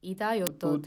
いだよと。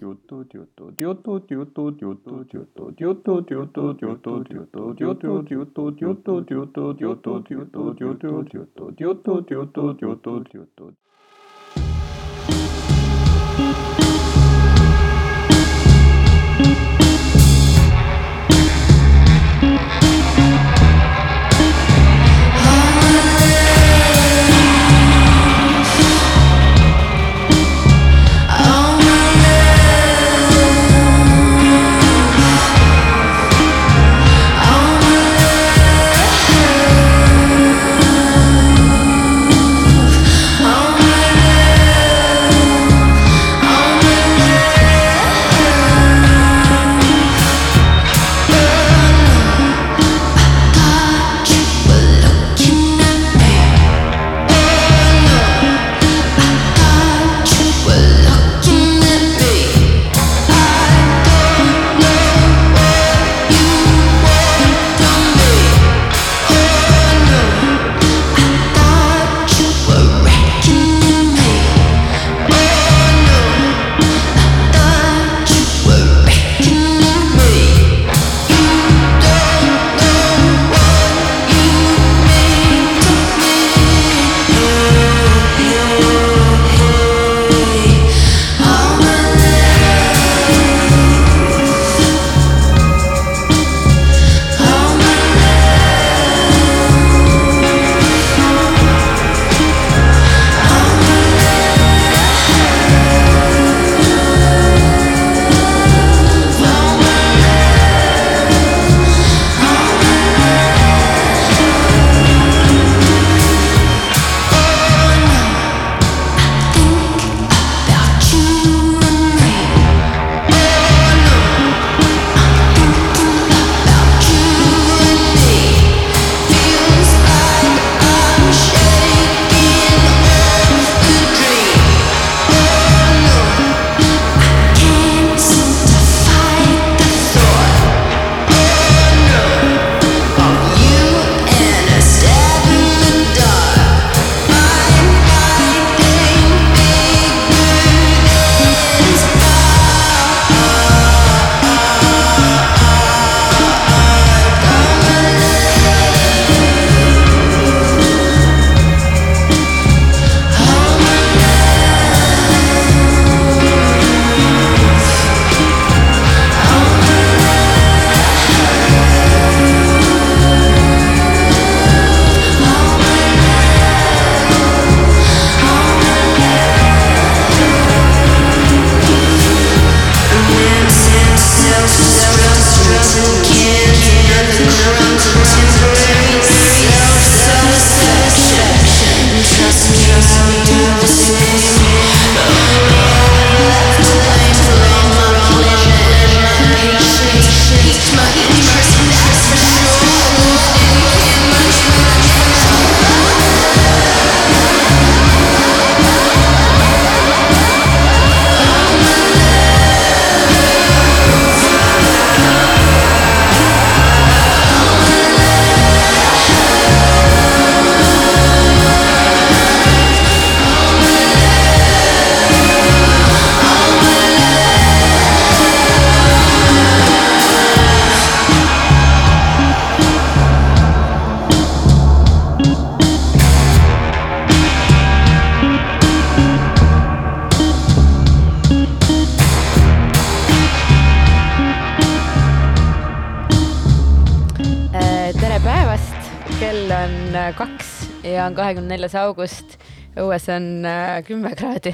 Ja on kahekümne neljas august. õues on äh, kümme kraadi.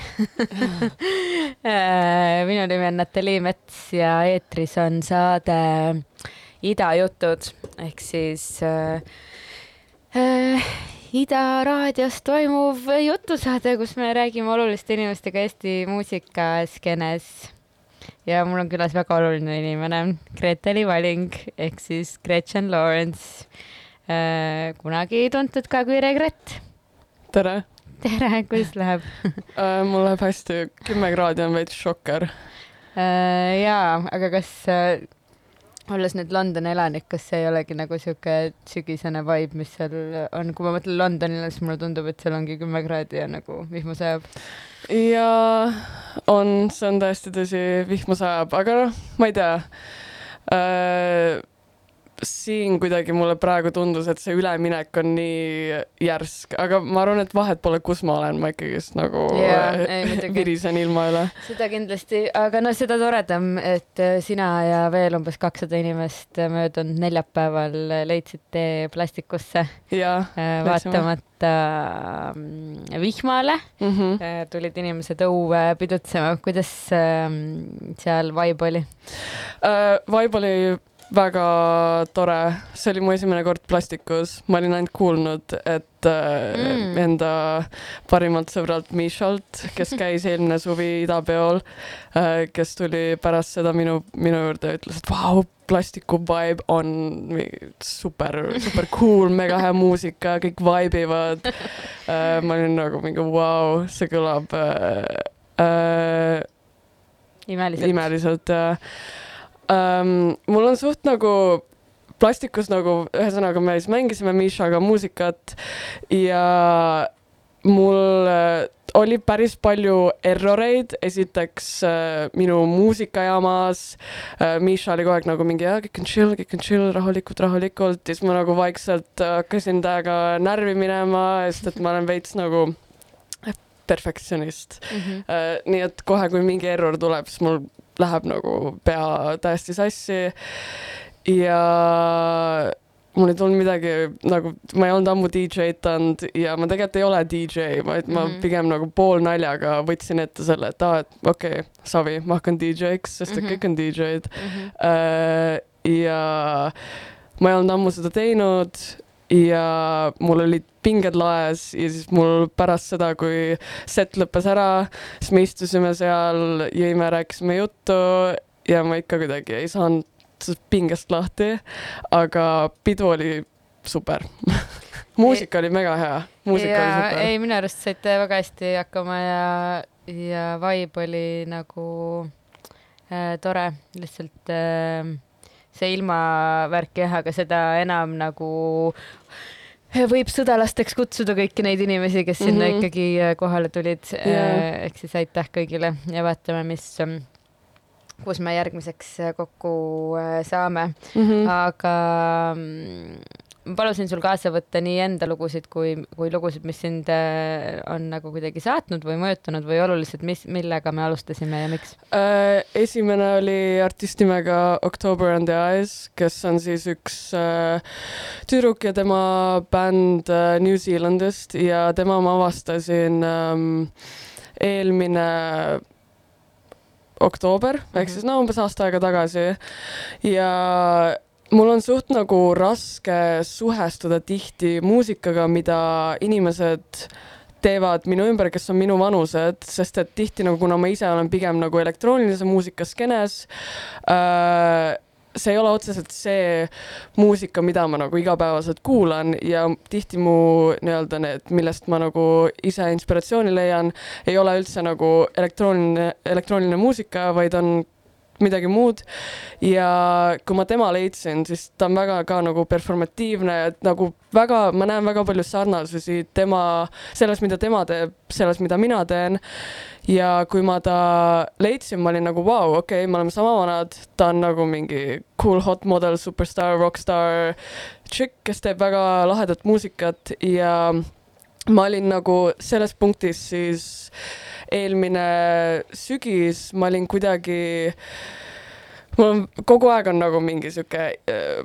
minu nimi on Natalii Mets ja eetris on saade Idajutud ehk siis äh, äh, Ida raadios toimuv jutusaade, kus me räägime oluliste inimestega Eesti muusikaskenes ja mul on külas väga oluline inimene, Greteli Valing ehk siis Gretchen Lawrence. Kunagi tuntud ka kui Regret. tere tere, kuidas läheb? uh,, mul läheb hästi, kümme kraadi on veits šokker. jaa, aga kas, olles nüüd Londoni elanik, kas see ei olegi nagu sihuke sügisene vibe, mis seal on, kui ma mõtlen Londonile, siis mulle tundub, et seal ongi kümme kraadi ja nagu vihma sajab. ja on, see on täiesti tõsi, vihma sajab, aga noh, ma ei tea äh,. Siin kuidagi mulle praegu tundus, et see üleminek on nii järsk, aga ma arvan, et vahet pole, kus ma olen, ma ikkagist nagu äh, ei, muidugi. virisen ilma üle. seda kindlasti, aga no seda toredam, et äh, sina ja veel umbes kakssada inimest möödunud neljapäeval leidsid tee plastikusse, Läksime. vaatamata mm, vihmale mm. -hmm. tulid inimesed õue pidutsema, kuidas seal vibe oli? Uh, Vibe oli väga tore, see oli mu esimene kord plastikus, ma olin ainult kuulnud, et uh, Mm. enda parimalt sõbralt Mišalt, kes käis eelmine suvi idapeol uh,, kes tuli pärast seda minu, minu juurde ja ütles, et vau, plastiku vibe on super, super cool, mega hea muusika, kõik vibe ivad uh,. ma olin nagu mingi vau, see kõlab uh, uh, imeliselt. imeliselt ja um, mul on suht nagu plastikus nagu, ühesõnaga me siis mängisime Mishaga muusikat ja mul äh, oli päris palju erroreid, esiteks äh, minu muusikajaamas äh,, Misha oli kogu aeg nagu mingi, kõik on chill, kõik on chill, rahulikult, rahulikult, ja siis ma nagu vaikselt hakkasin temaga närvi minema, sest et ma olen veits nagu perfektsionist. Mhm. Äh, nii et kohe, kui mingi error tuleb, siis mul läheb nagu pea täiesti sassi. ja mul ei tulnud midagi nagu, ma ei olnud ammu DJ-tanud ja ma tegelikult ei ole DJ, vaid ma mm. -hmm. pigem nagu poolnaljaga võtsin ette selle, et aa, et okei okay,, savi, ma hakkan DJ-ks, sest et Mhm. kõik on DJ-d. Mhm. Äh, ja ma ei olnud ammu seda teinud ja mul olid pinged laes ja siis mul pärast seda, kui set lõppes ära, siis me istusime seal, jõime, rääkisime juttu ja ma ikka kuidagi ei saanud pingest lahti, aga pidu oli super. muusika oli mega hea, muusika ja oli super. ei, minu arust saite väga hästi hakkama ja, ja vibe oli nagu äh, tore, lihtsalt äh, see ilmavärk jah, aga seda enam nagu võib sõdalasteks kutsuda kõiki neid inimesi, kes sinna mm Mhm. -hmm. ikkagi äh, kohale tulid Jaa. äh,. ehk siis aitäh kõigile ja vaatame, mis, kus me järgmiseks äh, kokku saame mm. -hmm. aga ma palusin sul kaasa võtta nii enda lugusid kui, kui lugusid, mis sind äh, on nagu kuidagi saatnud või mõjutanud või olulised, mis, millega me alustasime ja miks? Äh, esimene oli artist nimega October and the Eyes, kes on siis üks äh, tüdruk ja tema bänd New Zealandist ja tema ma avastasin ähm, eelmine oktoober ehk Mhm. siis no umbes aasta aega tagasi ja mul on suht nagu raske suhestuda tihti muusikaga, mida inimesed teevad minu ümber, kes on minu vanused, sest et tihti nagu, kuna ma ise olen pigem nagu elektroonilise muusika skeenes äh,, see ei ole otseselt see muusika, mida ma nagu igapäevaselt kuulan ja tihti mu nii-öelda need, millest ma nagu ise inspiratsiooni leian, ei ole üldse nagu elektrooniline, elektrooniline muusika, vaid on midagi muud. Ja kui ma tema leidsin, siis ta on väga ka nagu performatiivne, et nagu väga, ma näen väga palju sarnasusi tema, selles, mida tema teeb, selles, mida mina teen. ja kui ma ta leidsin, ma olin nagu vau, okei okay,, me oleme sama vanad, ta on nagu mingi cool hot model, superstaar, rokkstaar, tšikk, kes teeb väga lahedat muusikat. Ja ma olin nagu selles punktis siis eelmine sügis, ma olin kuidagi, mul on kogu aeg on nagu mingi sihuke äh,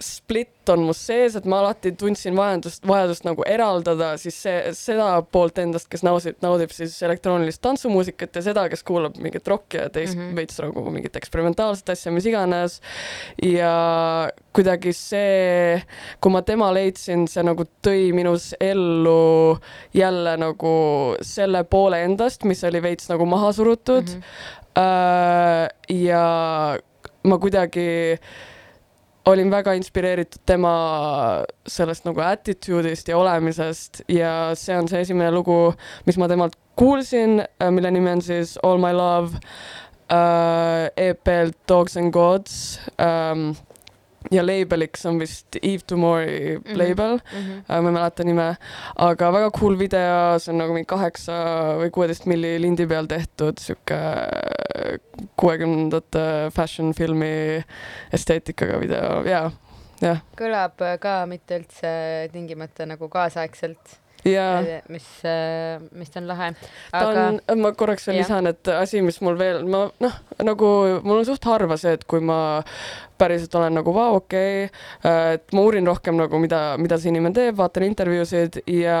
split on mul sees, et ma alati tundsin vajadust, vajadust nagu eraldada siis see, seda poolt endast, kes naudib, naudib siis elektroonilist tantsumuusikat ja seda, kes kuulab mingit rokki ja teist mm. -hmm. veits nagu mingit eksperimentaalset asja, mis iganes. ja kuidagi see, kui ma tema leidsin, see nagu tõi minus ellu jälle nagu selle poole endast, mis oli veits nagu maha surutud mm. -hmm. ja ma kuidagi olin väga inspireeritud tema sellest nagu attitude'ist ja olemisest ja see on see esimene lugu, mis ma temalt kuulsin, mille nimi on siis All my love. äh, EP-lt Dogs and Gods ähm, ja label'iks on vist Eve Tomorrow Mhm. label mm. -hmm. äh,, ma ei mäleta nime, aga väga cool video, see on nagu mingi kaheksa või kuueteist milli lindi peal tehtud sihuke kuuekümnendate fashion filmi esteetikaga video ja, jah, kõlab äh, ka mitte üldse tingimata nagu kaasaegselt, ja mis, mis on lahe. ta aga on, ma korraks veel lisan, et asi, mis mul veel, ma noh, nagu mul on suht harva see, et kui ma päriselt olen nagu vau, okei okay,, et ma uurin rohkem nagu mida, mida see inimene teeb, vaatan intervjuusid ja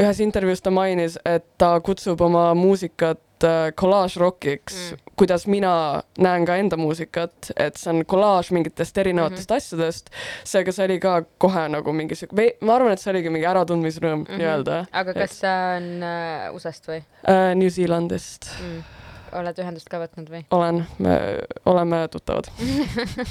ühes intervjuus ta mainis, et ta kutsub oma muusikat äh, collage rockiks Mm. kuidas mina näen ka enda muusikat, et see on collage mingitest erinevatest mm -hmm. asjadest. seega see oli ka kohe nagu mingi sihuke, ma arvan, et see oligi mingi äratundmisrõõm mm. -hmm. nii-öelda aga kas ta on äh, USA-st või äh, New Zealandist mm.? Oled ühendust ka võtnud või? olen, me oleme tuttavad.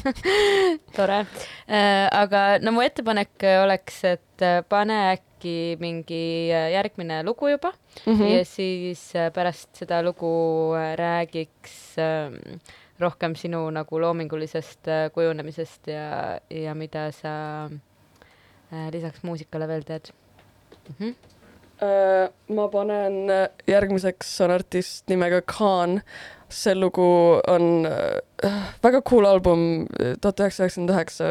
tore. aga no mu ettepanek oleks, et äh, pane äkki mingi äh, järgmine lugu juba mm. -hmm. ja siis äh, pärast seda lugu äh, räägiks ähm, rohkem sinu nagu loomingulisest äh, kujunemisest ja, ja mida sa äh, lisaks muusikale veel teed mm. -hmm. Äh, ma panen äh, järgmiseks on artist nimega Khan. see lugu on äh, väga cool album, tuhat üheksasada üheksakümmend üheksa,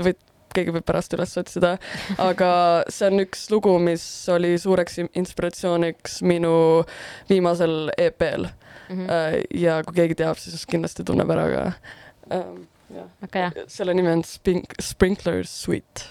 või keegi võib pärast üles otsida, aga see on üks lugu, mis oli suureks inspiratsiooniks minu viimasel EP-l Mm -hmm. ja kui keegi teab, siis kindlasti tunneb ära ka ähm,. jah, väga hea. selle nimi on Spink-, Sprinkler Suite.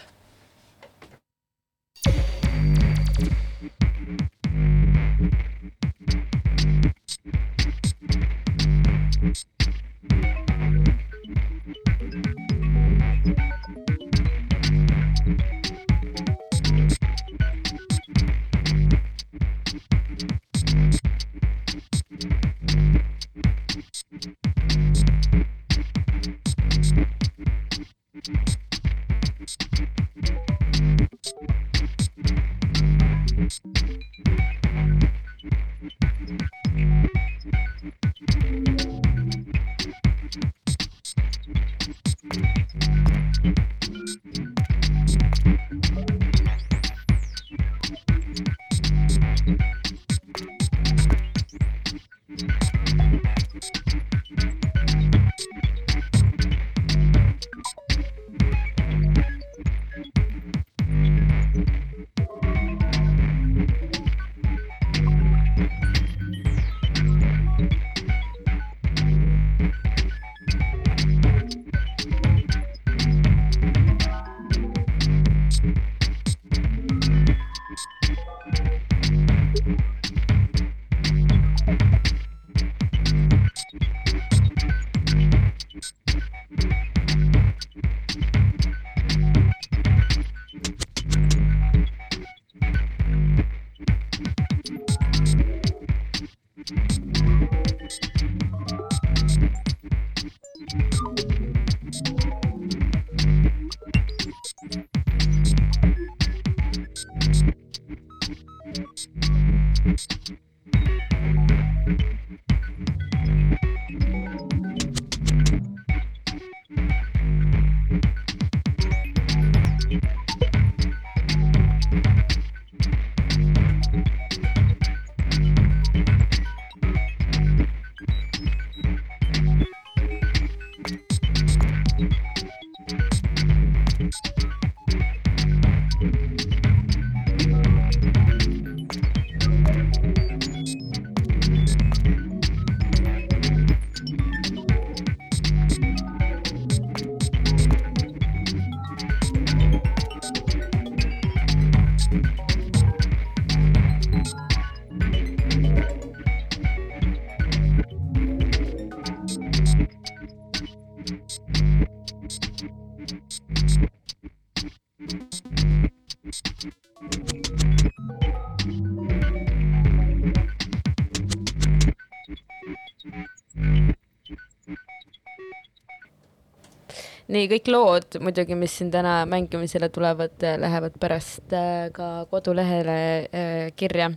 Nii kõik lood muidugi, mis siin täna mängimisele tulevad, lähevad pärast äh, ka kodulehele äh, kirja.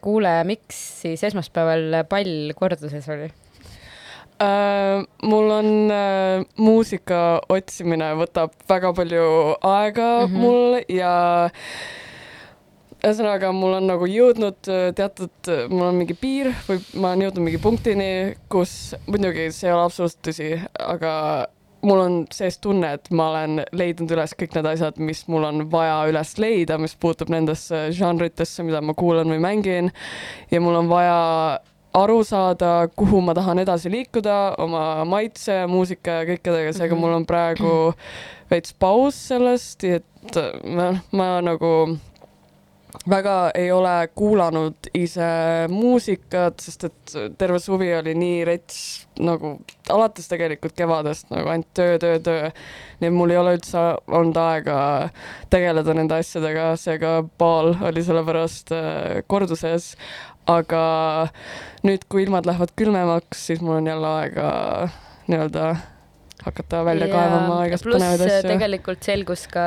kuule, miks siis esmaspäeval pall korduses oli? Äh, mul on äh, muusika otsimine võtab väga palju aega mm. -hmm. mul ja ühesõnaga, mul on nagu jõudnud äh, teatud, mul on mingi piir või ma olen jõudnud mingi punktini, kus muidugi see ei ole absoluutselt tõsi, aga mul on sees tunne, et ma olen leidnud üles kõik need asjad, mis mul on vaja üles leida, mis puutub nendesse žanritesse, mida ma kuulan või mängin. ja mul on vaja aru saada, kuhu ma tahan edasi liikuda oma maitse, muusika ja kõikidega, seega Mhm. mul on praegu veits paus sellest, et ma, ma nagu väga ei ole kuulanud ise muusikat, sest et terve suvi oli nii rets nagu alates tegelikult kevadest nagu ainult töö, töö, töö. nii et mul ei ole üldse olnud aega tegeleda nende asjadega, seega baal oli sellepärast äh, korduses. aga nüüd, kui ilmad lähevad külmemaks, siis mul on jälle aega nii-öelda hakata välja Ja kaevama igast põnevaid asju. tegelikult selgus ka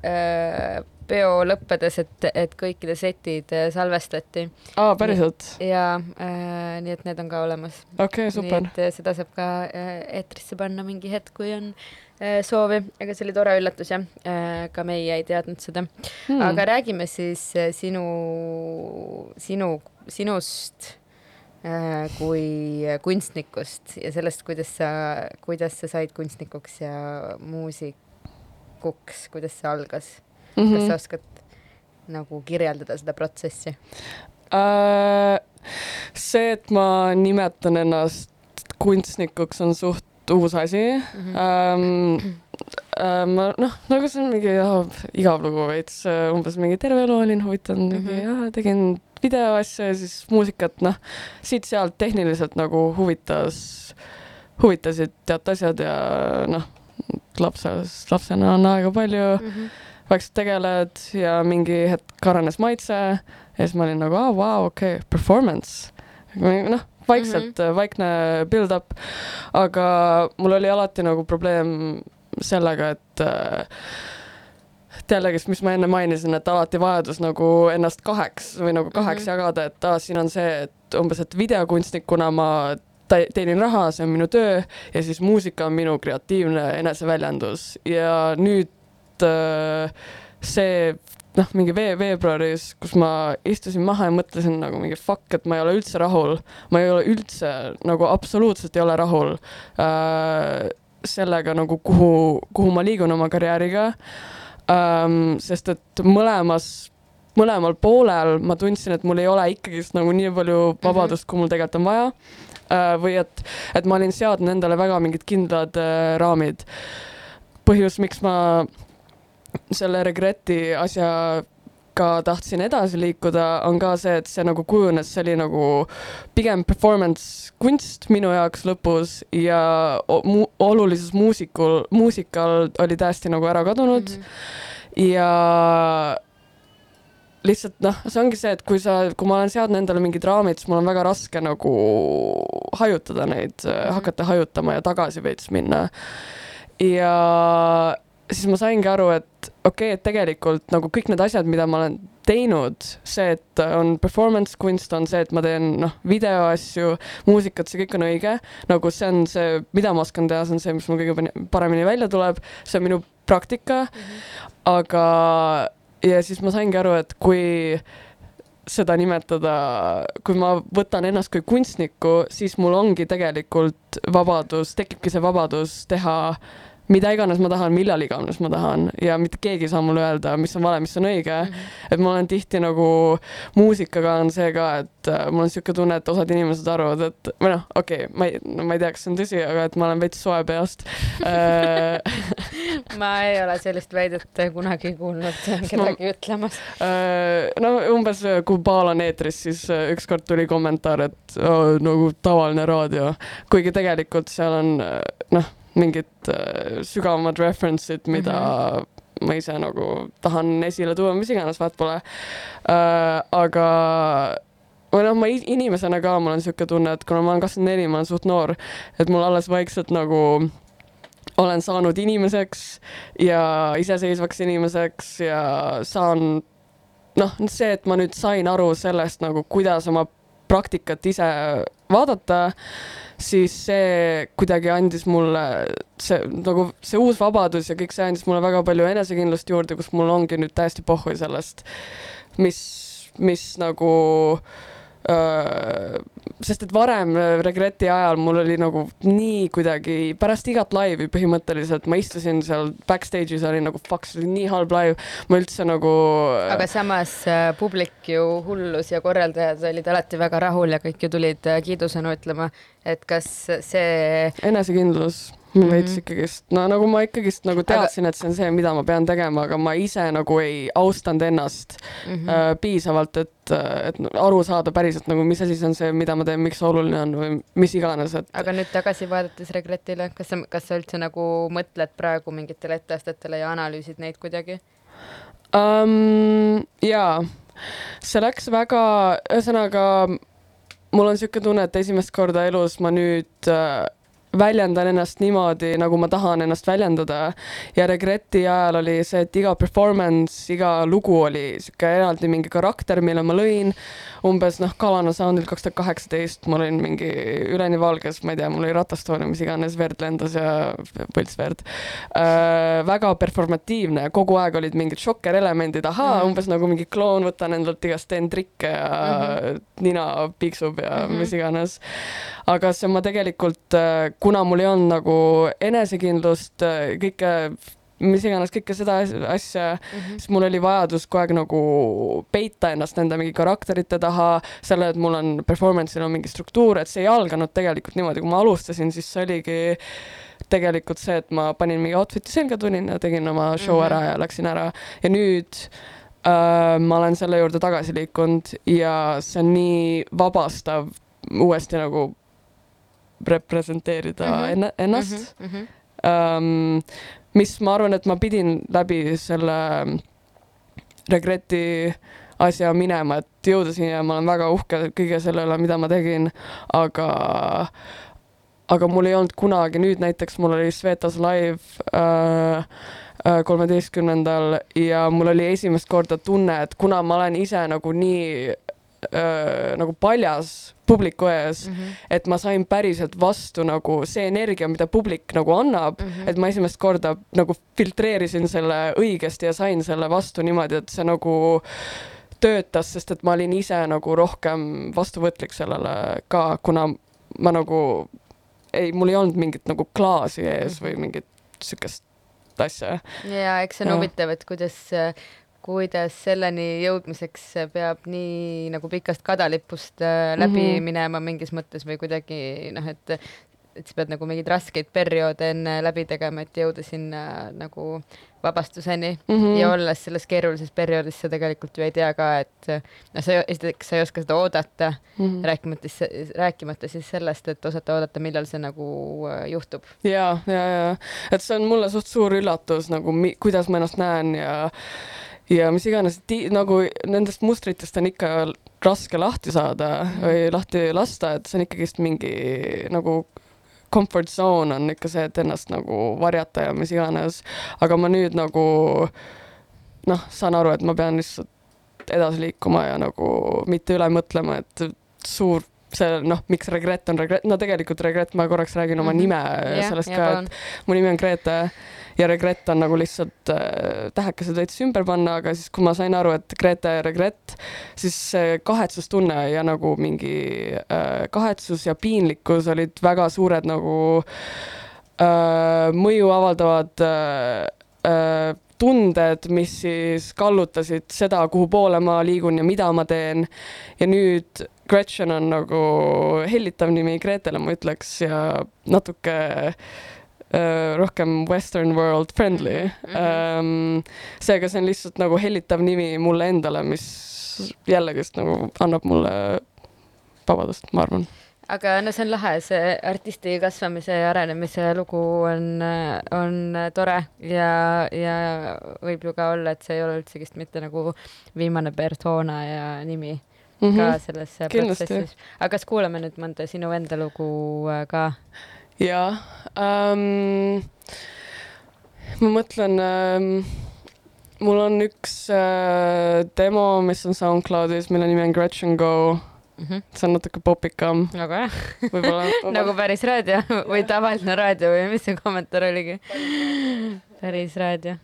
äh, peo lõppedes, et, et kõikide setid äh, salvestati aa, päriselt? ja äh, nii et need on ka olemas. okei okay,, super. nii et äh, seda saab ka äh, eetrisse panna mingi hetk, kui on äh, soovi, aga see oli tore üllatus jah äh,, ka meie ei teadnud seda Hmm. aga räägime siis äh, sinu, sinu, sinust kui kunstnikust ja sellest, kuidas sa, kuidas sa said kunstnikuks ja muusikuks, kuidas see algas mm? mm -hmm. kas -hmm. sa oskad nagu kirjeldada seda protsessi? Äh, see, et ma nimetan ennast kunstnikuks, on suht uus asi Mm -hmm. ähm, äh, ma noh, nagu see on mingi jah, igav lugu veits, umbes mingi terve elu olin huvitanud mingi Mhm. jah, tegin videoasja ja siis muusikat, noh, siit-sealt tehniliselt nagu huvitas, huvitasid teatud asjad ja noh, lapses, lapsena on aega palju Mm -hmm. vaikselt tegeled ja mingi hetk arenes maitse ja siis ma olin nagu, aa, vau, okei, performance. noh, vaikselt mm -hmm. vaikne build-up, aga mul oli alati nagu probleem sellega, et äh, jällegist, mis ma enne mainisin, et alati vajadus nagu ennast kaheks või nagu kaheks mm Mhm. -hmm. jagada, et aa, siin on see, et umbes, et videokunstnikuna ma teenin raha, see on minu töö ja siis muusika on minu kreatiivne eneseväljendus ja nüüd äh, see noh, mingi vee-, veebruaris, kus ma istusin maha ja mõtlesin nagu mingi fuck, et ma ei ole üldse rahul, ma ei ole üldse nagu absoluutselt ei ole rahul äh, sellega nagu, kuhu, kuhu ma liigun oma karjääriga ähm,. sest et mõlemas mõlemal poolel ma tundsin, et mul ei ole ikkagist nagu nii palju vabadust, kui mul tegelikult on vaja äh, või et, et ma olin seadnud endale väga mingid kindlad äh, raamid. põhjus, miks ma selle regreti asjaga tahtsin edasi liikuda, on ka see, et see nagu kujunes, see oli nagu pigem performance kunst minu jaoks lõpus ja mu olulisus muusikul, muusikal oli täiesti nagu ära kadunud mm. -hmm. ja lihtsalt noh, see ongi see, et kui sa, kui ma olen seadnud endale mingid raamid, siis mul on väga raske nagu hajutada neid mm, -hmm. hakata hajutama ja tagasi veits minna. ja siis ma saingi aru, et okei okay,, et tegelikult nagu kõik need asjad, mida ma olen teinud, see, et on performance kunst, on see, et ma teen noh, videoasju, muusikat, see kõik on õige, nagu see on see, mida ma oskan teha, see on see, mis mul kõige paremini välja tuleb, see on minu praktika. Mm, -hmm. aga ja siis ma saingi aru, et kui seda nimetada, kui ma võtan ennast kui kunstnikku, siis mul ongi tegelikult vabadus, tekibki see vabadus teha mida iganes ma tahan, millal iganes ma tahan ja mitte keegi ei saa mulle öelda, mis on vale, mis on õige. -hmm. et ma olen tihti nagu muusikaga on see ka, et äh, mul on niisugune tunne, et osad inimesed arvavad, et või noh, okei okay,, ma ei no,, ma ei tea, kas see on tõsi, aga et ma olen veits soe peast Äh, ma ei ole sellist väidet kunagi kuulnud kedagi ütlemas. Äh, no umbes, kui Paal on eetris, siis ükskord tuli kommentaar, et oh, nagu tavaline raadio, kuigi tegelikult seal on noh, mingid äh, sügavamad reference'id, mida mm -hmm. ma ise nagu tahan esile tuua, mis iganes, vaat pole äh,. aga või noh, ma inimesena ka, mul on niisugune tunne, et kuna ma olen kakskümmend neli, ma olen suht noor, et mul alles vaikselt nagu olen saanud inimeseks ja iseseisvaks inimeseks ja saan noh, see, et ma nüüd sain aru sellest nagu, kuidas oma praktikat ise vaadata, siis see kuidagi andis mulle see nagu see uus vabadus ja kõik see andis mulle väga palju enesekindlust juurde, kus mul ongi nüüd täiesti pohhui sellest, mis, mis nagu öö, sest et varem Regreti ajal mul oli nagu nii kuidagi pärast igat laivi põhimõtteliselt ma istusin seal backstage'is oli nagu fuck, see oli nii halb laiv, ma üldse nagu. aga samas publik ju hullus ja korraldajad olid alati väga rahul ja kõik ju tulid kiidusõnu ütlema, et kas see. enesekindlus mm -hmm. veits ikkagist, no nagu ma ikkagist nagu teadsin et see on see, mida ma pean tegema, aga ma ise nagu ei austanud ennast mm -hmm. äh, piisavalt, et, et aru saada päriselt nagu, mis asi see on see, mida ma teen, miks see oluline on või mis iganes, et. aga nüüd tagasi vaadates Regretile, kas sa, kas sa üldse nagu mõtled praegu mingitele etteastetele ja analüüsid neid kuidagi um,? jaa, see läks väga, ühesõnaga mul on niisugune tunne, et esimest korda elus ma nüüd äh, väljendan ennast niimoodi, nagu ma tahan ennast väljendada. ja Regreti ajal oli see, et iga performance, iga lugu oli sihuke eraldi mingi karakter, mille ma lõin. umbes noh, Kalana Soundil kaks tuhat kaheksateist ma olin mingi üleni valges, ma ei tea, mul oli ratastool ja mis iganes, verd lendas ja põltsverd äh,. väga performatiivne, kogu aeg olid mingid šokkerelemendid, ahaa mm, -hmm. umbes nagu mingi kloon, võtan endalt igast, teen trikke ja mm -hmm. nina piiksub ja mm -hmm. mis iganes. aga see ma tegelikult äh, kuna mul ei olnud nagu enesekindlust, kõike, mis iganes, kõike seda asja mm, -hmm. siis mul oli vajadus kogu aeg nagu peita ennast nende mingi karakterite taha, selle, et mul on performance'il on mingi struktuur, et see ei alganud tegelikult niimoodi, kui ma alustasin, siis see oligi tegelikult see, et ma panin mingi outfit'i selga, tulin ja tegin oma show mm -hmm. ära ja läksin ära ja nüüd äh, ma olen selle juurde tagasi liikunud ja see on nii vabastav uuesti nagu representeerida mm -hmm. ennast mm. -hmm. Um, mis ma arvan, et ma pidin läbi selle regreti asja minema, et jõuda siia, ma olen väga uhke kõige selle üle, mida ma tegin, aga aga mul ei olnud kunagi, nüüd näiteks mul oli Svetas live äh, äh, kolmeteistkümnendal ja mul oli esimest korda tunne, et kuna ma olen ise nagu nii äh, nagu paljas publiku ees mm, -hmm. et ma sain päriselt vastu nagu see energia, mida publik nagu annab mm, -hmm. et ma esimest korda nagu filtreerisin selle õigesti ja sain selle vastu niimoodi, et see nagu töötas, sest et ma olin ise nagu rohkem vastuvõtlik sellele ka, kuna ma nagu ei, mul ei olnud mingit nagu klaasi ees või mingit siukest asja. ja eks see on huvitav, et kuidas kuidas selleni jõudmiseks peab nii nagu pikast kadalipust äh, läbi mm -hmm. minema mingis mõttes või kuidagi noh, et et sa pead nagu mingeid raskeid perioode enne läbi tegema, et jõuda sinna nagu vabastuseni mm -hmm. ja olles selles keerulises perioodis, sa tegelikult ju ei tea ka, et noh, sa esiteks sa ei oska seda oodata mm, -hmm. rääkimata siis, rääkimata siis sellest, et osata oodata, millal see nagu äh, juhtub. ja, ja, ja et see on mulle suht suur üllatus nagu, kuidas ma ennast näen ja ja mis iganes, nagu nendest mustritest on ikka raske lahti saada või lahti lasta, et see on ikkagist mingi nagu comfort zone on ikka see, et ennast nagu varjata ja mis iganes. aga ma nüüd nagu noh, saan aru, et ma pean lihtsalt edasi liikuma ja nagu mitte üle mõtlema, et suur see noh, miks regret on regret, no tegelikult regret, ma korraks räägin oma mm -hmm. nime yeah, sellest yeah, ka, et mu nimi on Grete ja regret on nagu lihtsalt äh, tähekesed veits ümber panna, aga siis, kui ma sain aru, et Grete ja regret, siis see kahetsustunne ja nagu mingi äh, kahetsus ja piinlikkus olid väga suured nagu äh, mõju avaldavad äh, äh, tunded, mis siis kallutasid seda, kuhu poole ma liigun ja mida ma teen. ja nüüd Gretchen on nagu hellitav nimi Gretele, ma ütleks, ja natuke Äh, rohkem western world friendly mm. -hmm. Um, seega see on lihtsalt nagu hellitav nimi mulle endale, mis jällegist nagu annab mulle vabadust, ma arvan aga no see on lahe, see artisti kasvamise ja arenemise lugu on, on tore ja, ja võib ju ka olla, et see ei ole üldsegist mitte nagu viimane persona ja nimi mm -hmm. ka selles protsessis. aga kas kuulame nüüd mõnda sinu enda lugu äh, ka? jaa ähm,, ma mõtlen ähm,, mul on üks äh, demo, mis on SoundCloudis, mille nimi on Gretchen Go Mhm. see on natuke popikam väga hea, võib-olla nagu päris raadio või tavaline raadio või mis see kommentaar oligi? päris raadio.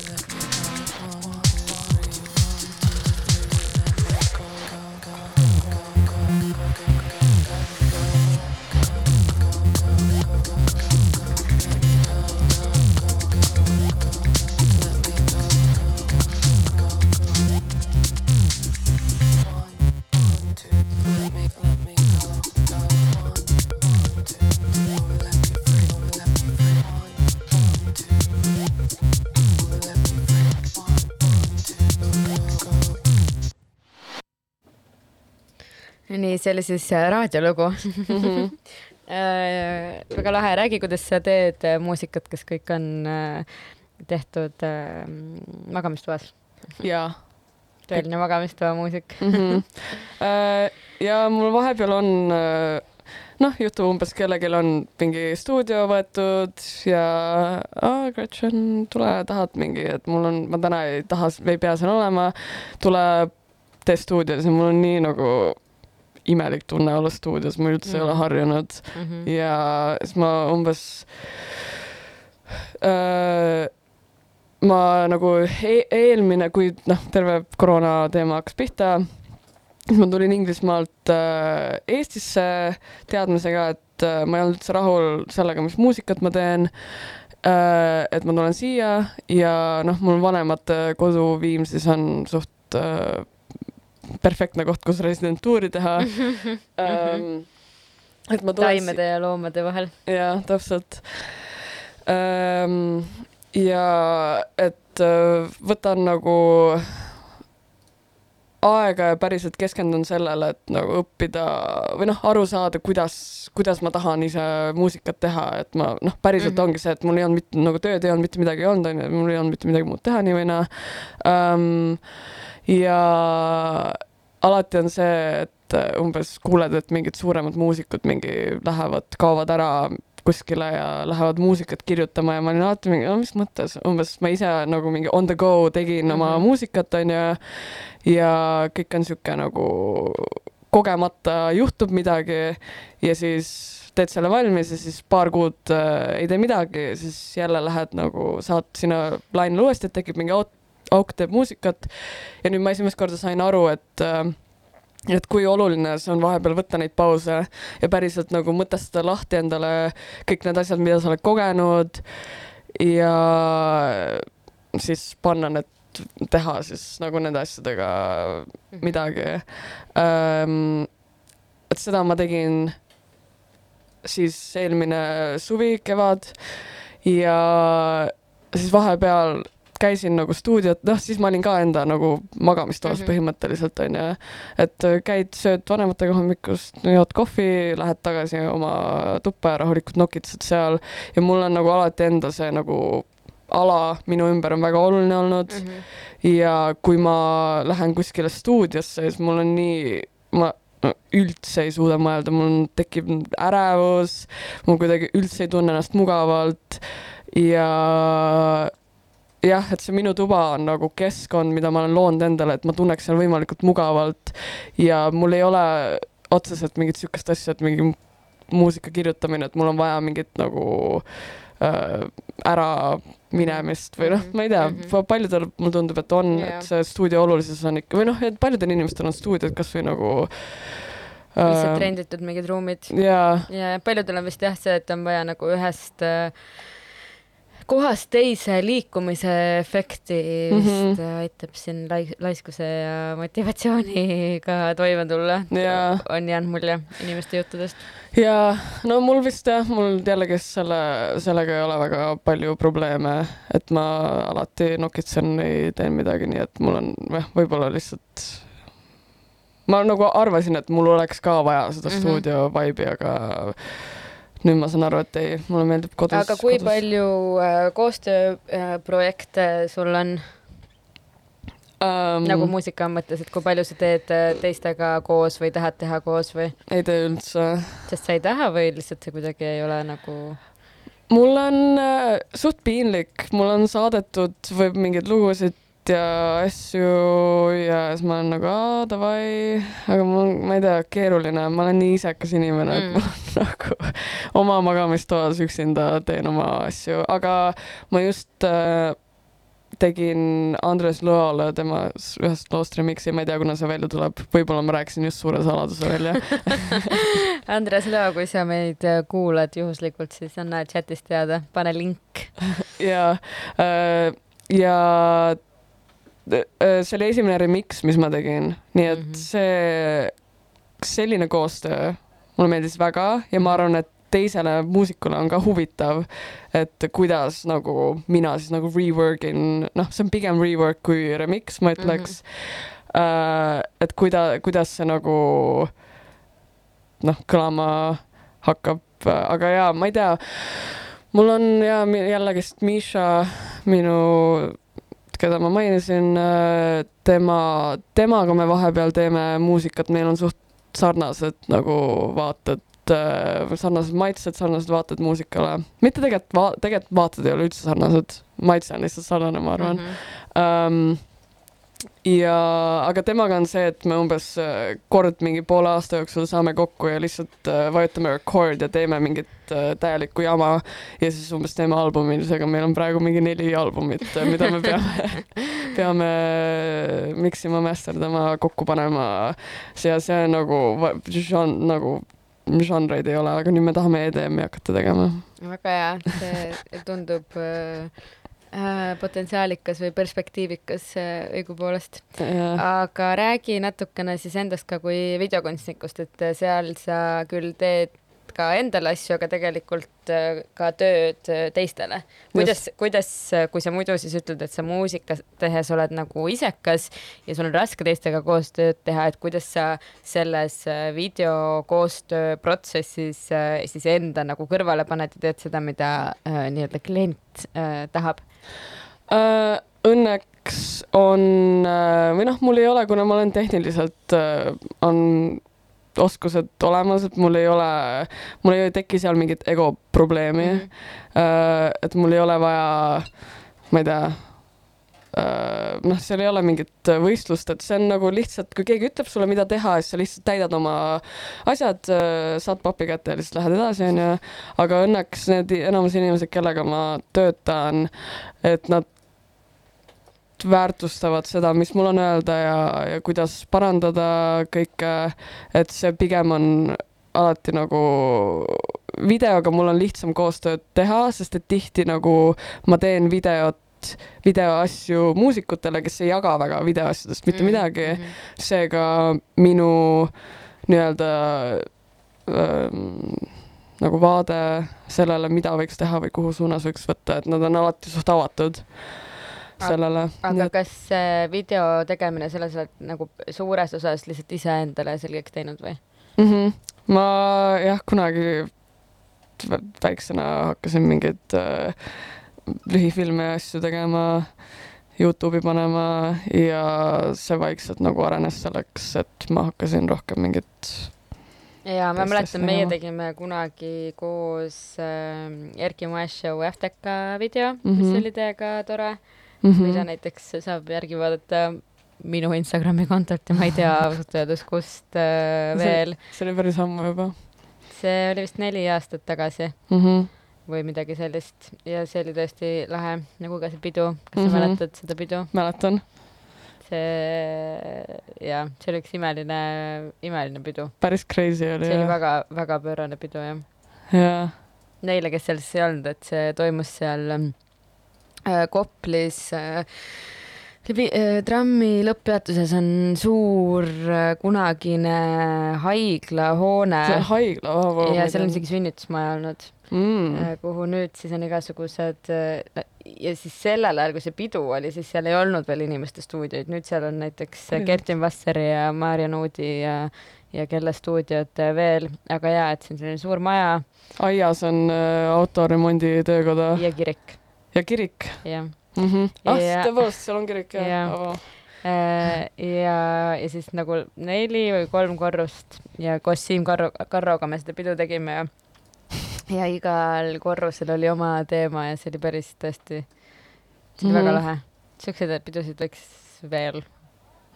ざいまし。See oli siis äh, raadiolugu Mhm. Äh, väga lahe, räägi, kuidas sa teed äh, muusikat, kas kõik on äh, tehtud äh, magamistoas, jaa tõeline magamistoa muusik mm. -hmm. ja mul vahepeal on äh, noh, juhtub umbes kellelgi on mingi stuudio võetud ja aa, Gretchen, tule, tahad mingi, et mul on, ma täna ei taha, ei pea seal olema, tule tee stuudios ja mul on nii nagu imelik tunne olla stuudios, ma üldse mm. ei ole Mhm. harjunud mm. -hmm. ja siis ma umbes äh, ma nagu e eelmine, kui noh, terve koroona teema hakkas pihta, siis ma tulin Inglismaalt äh, Eestisse teadmisega, et äh, ma ei olnud üldse rahul sellega, mis muusikat ma teen äh,. et ma tulen siia ja noh, mul vanemate kodu Viimsis on suht äh, perfektne koht, kus residentuuri teha ähm,. et ma tulen taimede ja loomade vahel. jah, täpselt ähm,. ja et äh, võtan nagu aega ja päriselt keskendun sellele, et nagu õppida või noh, aru saada, kuidas, kuidas ma tahan ise muusikat teha, et ma noh, päriselt mm. -hmm. ongi see, et mul ei olnud mitte nagu tööd ei olnud mitte midagi olnud, onju, mul ei olnud mitte midagi muud teha nii või naa ähm,. Ja alati on see, et äh, umbes kuuled, et mingid suuremad muusikud mingi lähevad, kaovad ära kuskile ja lähevad muusikat kirjutama ja ma olin alati mingi, no mis mõttes, umbes ma ise nagu mingi on the go tegin oma Mhm. muusikat, onju. ja kõik on sihuke nagu kogemata juhtub midagi ja siis teed selle valmis ja siis paar kuud äh, ei tee midagi, siis jälle lähed nagu, saad sinna lainele uuesti, et tekib mingi auk, auk teeb muusikat. ja nüüd ma esimest korda sain aru, et äh, et kui oluline see on vahepeal võtta neid pause ja päriselt nagu mõtestada lahti endale kõik need asjad, mida sa oled kogenud ja siis panna need, teha siis nagu nende asjadega midagi ähm,. et seda ma tegin siis eelmine suvi, kevad ja siis vahepeal käisin nagu stuudiot, noh siis ma olin ka enda nagu magamistoas mm. -hmm. põhimõtteliselt onju, et äh, käid, sööd vanematega hommikust, jood kohvi, lähed tagasi oma tuppa ja rahulikult nokitsed seal ja mul on nagu alati endal see nagu ala minu ümber on väga oluline olnud mm. -hmm ja kui ma lähen kuskile stuudiosse, siis mul on nii, ma no, üldse ei suuda mõelda, mul tekib ärevus, ma kuidagi üldse ei tunne ennast mugavalt ja jah, et see minu tuba on nagu keskkond, mida ma olen loonud endale, et ma tunneks seal võimalikult mugavalt ja mul ei ole otseselt mingit sihukest asja, et mingi muusika kirjutamine, et mul on vaja mingit nagu äh, ära minemist või noh, ma ei tea mm, Mhm. -hmm. paljudel mulle tundub, et on yeah., et see stuudio olulisus on ikka või noh, et paljudel inimestel on stuudiod kasvõi nagu lihtsalt renditud mingid ruumid jaa, ja paljudel on vist jah see, et on vaja nagu ühest äh, kohast teise liikumise efekti vist mm. -hmm. aitab siin lai-, laiskuse ja motivatsiooniga toime tulla on jäänud mulje inimeste juttudest. ja no mul vist jah, mul jällegi selle, sellega ei ole väga palju probleeme, et ma alati nokitsen, ei tee midagi, nii et mul on jah, võib-olla lihtsalt ma nagu arvasin, et mul oleks ka vaja seda mm. -hmm. stuudio vibe'i, aga nüüd ma saan aru, et ei, mulle meeldib kodus. aga kui kodus. palju äh, koostööprojekte sul on um, nagu muusika mõttes, et kui palju sa teed äh, teistega koos või tahad teha koos või, ei tee üldse sest sa ei taha või lihtsalt see kuidagi ei ole nagu mul on äh, suht piinlik, mul on saadetud või mingeid lugusid ja asju ja siis ma olen nagu aa davai, aga mul, ma ei tea, keeruline, ma olen nii isekas inimene mm., et Mm. mul on nagu oma magamistoas üksinda teen oma asju, aga ma just äh, tegin Andres Lõole tema ühest loost remix'i, ma ei tea, kuna see välja tuleb, võib-olla ma rääkisin just suure saladuse välja Andres Lõo, kui sa meid äh, kuulad juhuslikult, siis anna chatis teada, pane link. ja, ja äh, see oli esimene remix, mis ma tegin, nii et mm. -hmm. see, selline koostöö mulle meeldis väga ja ma arvan, et teisele muusikule on ka huvitav, et kuidas nagu mina siis nagu rework in, noh, see on pigem rework kui remix, ma ütleks mm. -hmm. et kuida-, kuidas see nagu noh, kõlama hakkab, aga jaa, ma ei tea, mul on ja jällegist Miša, minu, keda ma mainisin, tema, temaga me vahepeal teeme muusikat, meil on suht sarnased nagu vaated, sarnased maitsed, sarnased vaated muusikale. mitte tegelikult va-, tegelikult vaated ei ole üldse sarnased, maitse on lihtsalt sarnane, ma arvan Mhm. um,. ja, aga temaga on see, et me umbes äh, kord mingi poole aasta jooksul saame kokku ja lihtsalt äh, vajutame record ja teeme mingit äh, täielikku jama ja siis umbes teeme albumi, seega meil on praegu mingi neli albumit, mida me peame, peame miksima, masterdama, kokku panema. see, see on nagu, nagu žanreid ei ole, aga nüüd me tahame EDM-i hakata tegema. väga hea, see tundub potentsiaalikas või perspektiivikas äh, õigupoolest. aga räägi natukene siis endast ka kui videokunstnikust, et seal sa küll teed ka endale asju, aga tegelikult äh, ka tööd äh, teistele. kuidas, kuidas, kui sa muidu siis ütled, et sa muusikat tehes oled nagu isekas ja sul on raske teistega koostööd teha, et kuidas sa selles äh, videokoostöö protsessis äh, siis enda nagu kõrvale paned ja teed seda, mida äh, nii-öelda klient äh, tahab? Äh, õnneks on äh, või noh, mul ei ole, kuna ma olen tehniliselt, on oskused olemas, et mul ei ole, mul ei teki seal mingit ego probleemi mm. -hmm. et mul ei ole vaja, ma ei tea, noh, seal ei ole mingit võistlust, et see on nagu lihtsalt, kui keegi ütleb sulle, mida teha, siis sa lihtsalt täidad oma asjad, saad papi kätte ja lihtsalt lähed edasi, onju. aga õnneks need enamus inimesed, kellega ma töötan, et nad väärtustavad seda, mis mul on öelda ja, ja kuidas parandada kõike, et see pigem on alati nagu videoga mul on lihtsam koostööd teha, sest et tihti nagu ma teen videot, videoasju muusikutele, kes ei jaga väga videoasjadest mitte midagi. seega minu nii-öelda ähm, nagu vaade sellele, mida võiks teha või kuhu suunas võiks võtta, et nad on alati suht avatud. sellele. aga kas see video tegemine selles oled nagu suures osas lihtsalt iseendale selgeks teinud või? mm. -hmm. ma jah, kunagi vä- väiksena hakkasin mingeid äh, lühifilme ja asju tegema, Youtube'i panema ja see vaikselt nagu arenes selleks, et ma hakkasin rohkem mingit ja ma mäletan, meie tegime kunagi koos äh, Erki Moeshow FTK video mm, -hmm. mis Mhm. oli täiega tore mm. mm., mida -hmm. näiteks saab järgi vaadata minu Instagrami kontolt ja ma ei tea ausalt öeldes, kust äh, veel. see oli päris ammu juba see oli vist neli aastat tagasi mm. -hmm. Või midagi sellist ja see oli tõesti lahe, nagu ka see pidu, kas Mhm. sa mäletad seda pidu? mäletan, see ja see oli üks imeline, imeline pidu. päris crazy oli see oli jah. väga-väga pöörane pidu jah. jaa, Neile, kes seal siis ei olnud, et see toimus seal äh, Koplis äh, läbi äh, trammi lõpppeatuses on suur äh, kunagine haiglahoone see on haigla oh,. ja seal on isegi sünnitusmaja olnud mm.. äh, kuhu nüüd siis on igasugused ja siis sellel ajal, kui see pidu oli, siis seal ei olnud veel inimeste stuudioid, nüüd seal on näiteks Päriselt? Kertin Vasseri ja Maarja Nuudi ja ja kelle stuudiod veel, aga jaa, et see on selline suur maja aias on autoremondi töökoda ja, ja kirik, ja kirik jah. mm. -hmm. ah Ja-, tõepoolest, seal on kirik jah Jaa. oh.. Äh, ja, ja siis nagu neli või kolm korrust ja koos Siim Karro, Karroga me seda pidu tegime ja ja igal korrusel oli oma teema ja see oli päris tõesti, see oli mm väga Mhm. lahe. siukseid pidusid võiks veel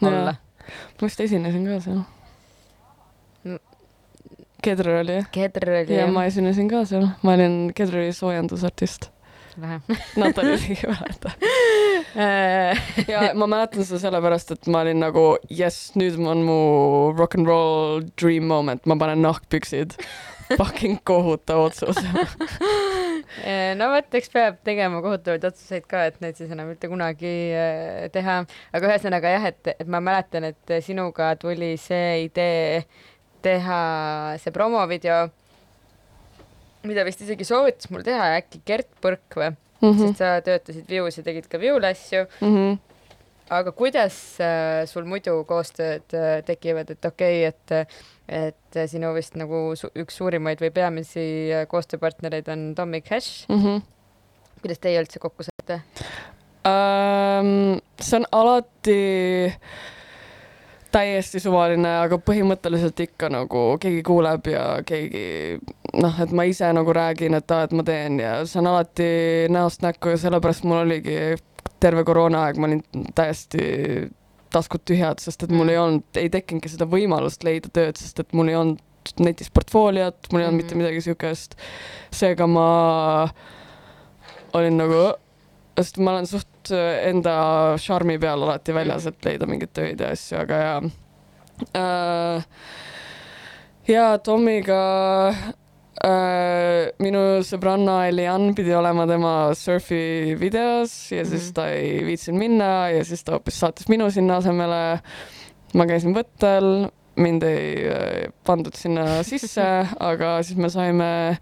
Jaa. olla. ma vist esinesin ka seal Mm.. Kedr oli jah? Kedr oli ja jah ma esinesin ka seal, ma olin Kedri soojendusartist. lahe. Natalja isegi mäleta. ja ma mäletan seda sellepärast, et ma olin nagu jess, nüüd on mu rock n roll dream moment, ma panen nahkpüksid. Fucking kohutav otsus. no vot, eks peab tegema kohutavaid otsuseid ka, et neid siis enam mitte kunagi äh, teha. aga ühesõnaga jah, et, et ma mäletan, et sinuga tuli see idee teha see promovideo, mida vist isegi soovitas mul teha äkki Gert Põrk või mm. -hmm. sest sa töötasid Vius ja tegid ka Viule asju. aga kuidas äh, sul muidu koostööd äh, tekivad, et okei okay,, et et äh, sinu vist nagu su üks suurimaid või peamisi koostööpartnereid on Tommy Cash. Mhm. kuidas teie üldse kokku saite? Ähm, see on alati täiesti suvaline, aga põhimõtteliselt ikka nagu keegi kuuleb ja keegi noh, et ma ise nagu räägin, et aa, et ma teen ja see on alati näost näkku ja sellepärast mul oligi terve koroonaaeg, ma olin täiesti taskud tühjad, sest et mul ei olnud, ei tekkinudki seda võimalust leida tööd, sest et mul ei olnud netis portfooliot, mul ei olnud Mhm. mitte midagi siukest. seega ma olin nagu, sest ma olen suht äh, enda šarmi peal alati väljas, et leida mingeid töid ja asju, aga jaa äh,. ja Tomiga äh, minu sõbranna Elian pidi olema tema surfi videos ja siis Mhm. ta ei viitsinud minna ja siis ta hoopis saatis minu sinna asemele. ma käisin võttel, mind ei äh, pandud sinna sisse, aga siis me saime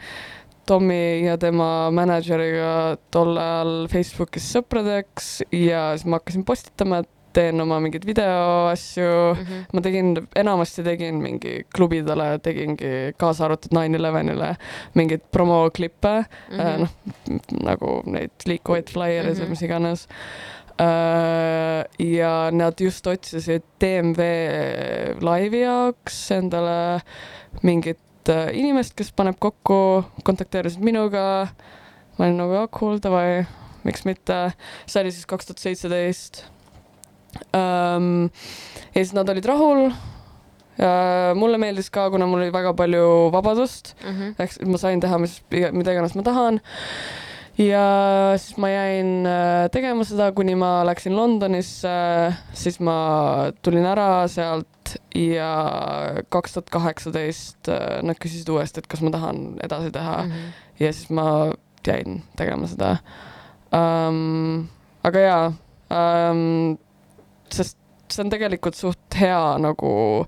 Tommy ja tema mänedžeriga tol ajal Facebookis sõpradeks ja siis ma hakkasin postitama, et teen oma mingeid videoasju. ma tegin, enamasti tegin mingi klubidele, tegingi kaasa arvatud Nine Elevenile mingeid promoklippe Mhm. äh,, noh nagu neid liikuvaid flaiereid või Mhm. mis iganes. ja nad just otsisid DMV laivi jaoks endale mingit äh, inimest, kes paneb kokku, kontakteerisid minuga. ma olin nagu ah, cool davai, miks mitte, see oli siis kaks tuhat seitseteist. ja siis nad olid rahul. mulle meeldis ka, kuna mul oli väga palju vabadust Mhm. ehk siis ma sain teha, mis, mida iganes ma tahan. Ja siis ma jäin äh, tegema seda, kuni ma läksin Londonisse, siis ma tulin ära sealt ja kaks tuhat kaheksateist äh, nad küsisid uuesti, et kas ma tahan edasi teha Mhm. ja siis ma jäin tegema seda um,. aga jaa um,, sest see on tegelikult suht hea nagu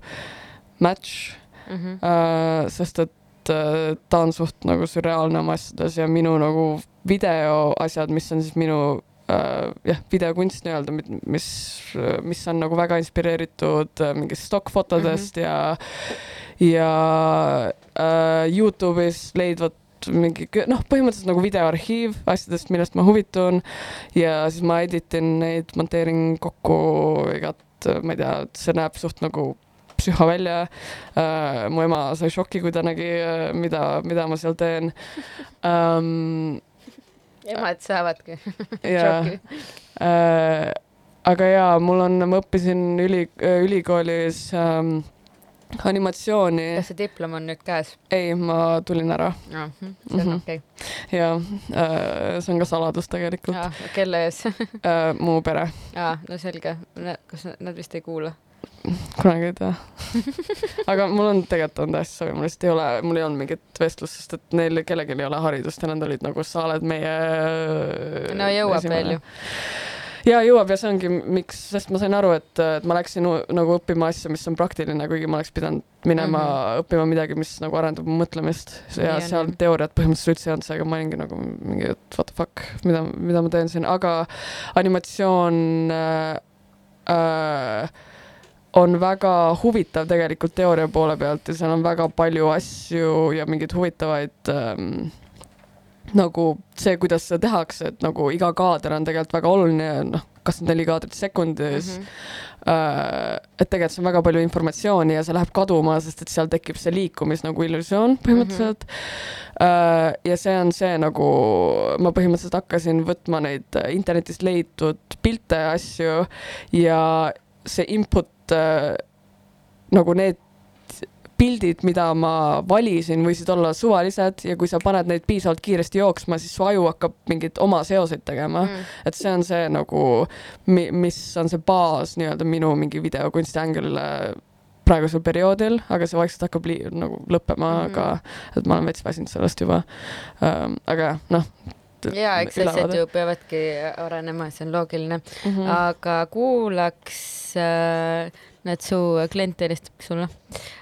match Mhm. uh,, sest et ta on suht nagu sürreaalne oma asjades ja minu nagu videoasjad, mis on siis minu äh, jah, videokunst nii-öelda, mis, mis on nagu väga inspireeritud äh, mingist stokkfotodest mm -hmm. ja, ja äh, Youtube'is leidvad mingi noh, põhimõtteliselt nagu videoarhiiv asjadest, millest ma huvitun ja siis ma editin neid, monteerin kokku igat, ma ei tea, see näeb suht nagu psühho välja äh,. mu ema sai šoki, kui ta nägi, mida, mida ma seal teen ähm,. Emad saavadki ja šoki. äh, aga jaa, mul on, ma õppisin üli, ülikoolis ähm, animatsiooni. kas see diplom on nüüd käes? ei, ma tulin ära see on Mhm. okei. ja äh, see on ka saladus tegelikult äh,, kelle ees? mu pere, aa, no selge. kas nad- nad vist ei kuula? Kunagi ei tea. aga mul on tegelikult on täiesti sobi, mul lihtsalt ei ole, mul ei olnud mingit vestlust, sest et neil kellelgi ei ole haridust ja nad olid nagu, sa oled meie. no jõuab veel ju.. ja jõuab ja see ongi, miks, sest ma sain aru, et, et ma läksin nagu õppima asja, mis on praktiline, kuigi ma oleks pidanud minema mm. -hmm. õppima midagi, mis nagu arendab mõtlemist Nii ja on, seal jah. teooriat põhimõtteliselt üldse ei olnud, seega ma olingi nagu mingi, et what the fuck, mida, mida ma teen siin, aga animatsioon äh, äh, on väga huvitav tegelikult teooria poole pealt ja seal on väga palju asju ja mingeid huvitavaid ähm, nagu see, kuidas seda tehakse, et nagu iga kaader on tegelikult väga oluline, noh, kas neli kaadrit sekundis mm. -hmm. et tegelikult see on väga palju informatsiooni ja see läheb kaduma, sest et seal tekib see liikumis nagu illusioon põhimõtteliselt mm. -hmm. ja see on see nagu, ma põhimõtteliselt hakkasin võtma neid äh, internetist leitud pilte ja asju ja see input äh, nagu need pildid, mida ma valisin, võisid olla suvalised ja kui sa paned neid piisavalt kiiresti jooksma, siis su aju hakkab mingeid oma seoseid tegema mm.. et see on see nagu, mis on see baas nii-öelda minu mingi videokunsti ängel praegusel perioodil, aga see vaikselt hakkab nagu lõppema mm. -hmm. aga et ma olen veits väsinud sellest juba ähm,. aga jah, noh. Ja eks asjad ju peavadki arenema, see on loogiline mm. -hmm. aga kuulaks äh,, näed, su klient helistab sulle,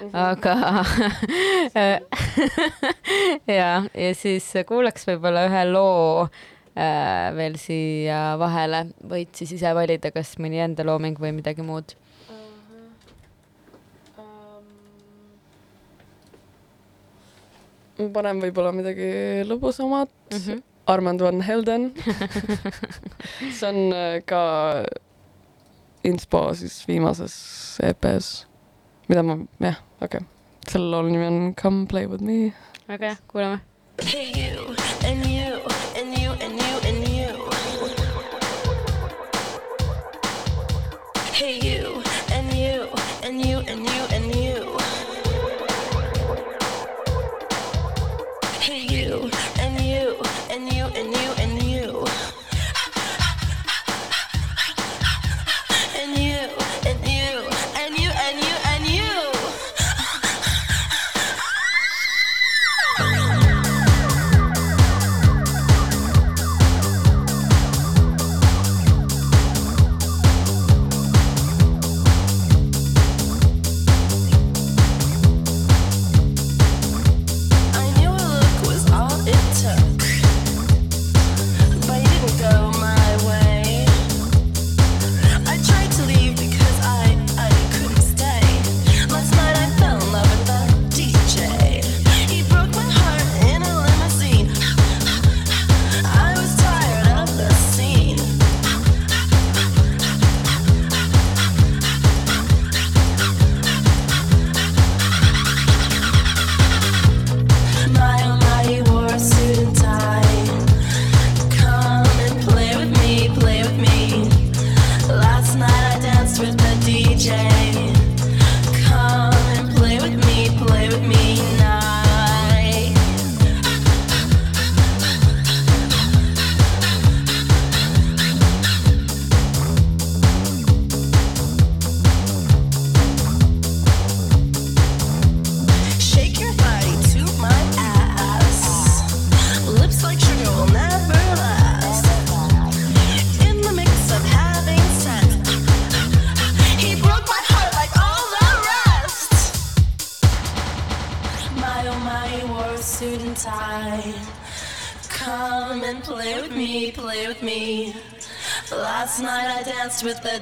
Mhm. aga ja, ja siis kuulaks võib-olla ühe loo äh, veel siia vahele, võid siis ise valida, kas mõni enda looming või midagi muud. ma panen võib-olla midagi lõbusamat mm. Mhm. -hmm. Armand Van Helden. see on äh, ka inspo siis viimases EP-s, mida ma, jah, okei okay.. selle laulu nimi on Come play with me. väga hea, kuulame.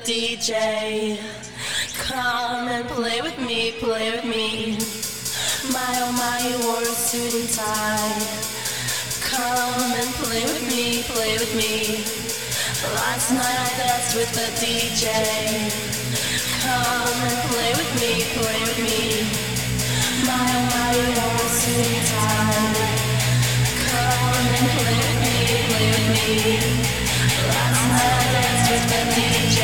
DJ. Come and play with me, play with me. My oh my, you wore a suit and tie. Come and play with me, play with me. Last night I danced with the DJ. Come and play with me, play with me. My oh my, you wore a suit and tie. Come and play with me, play with me. DJ.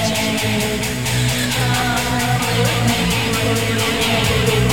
Oh,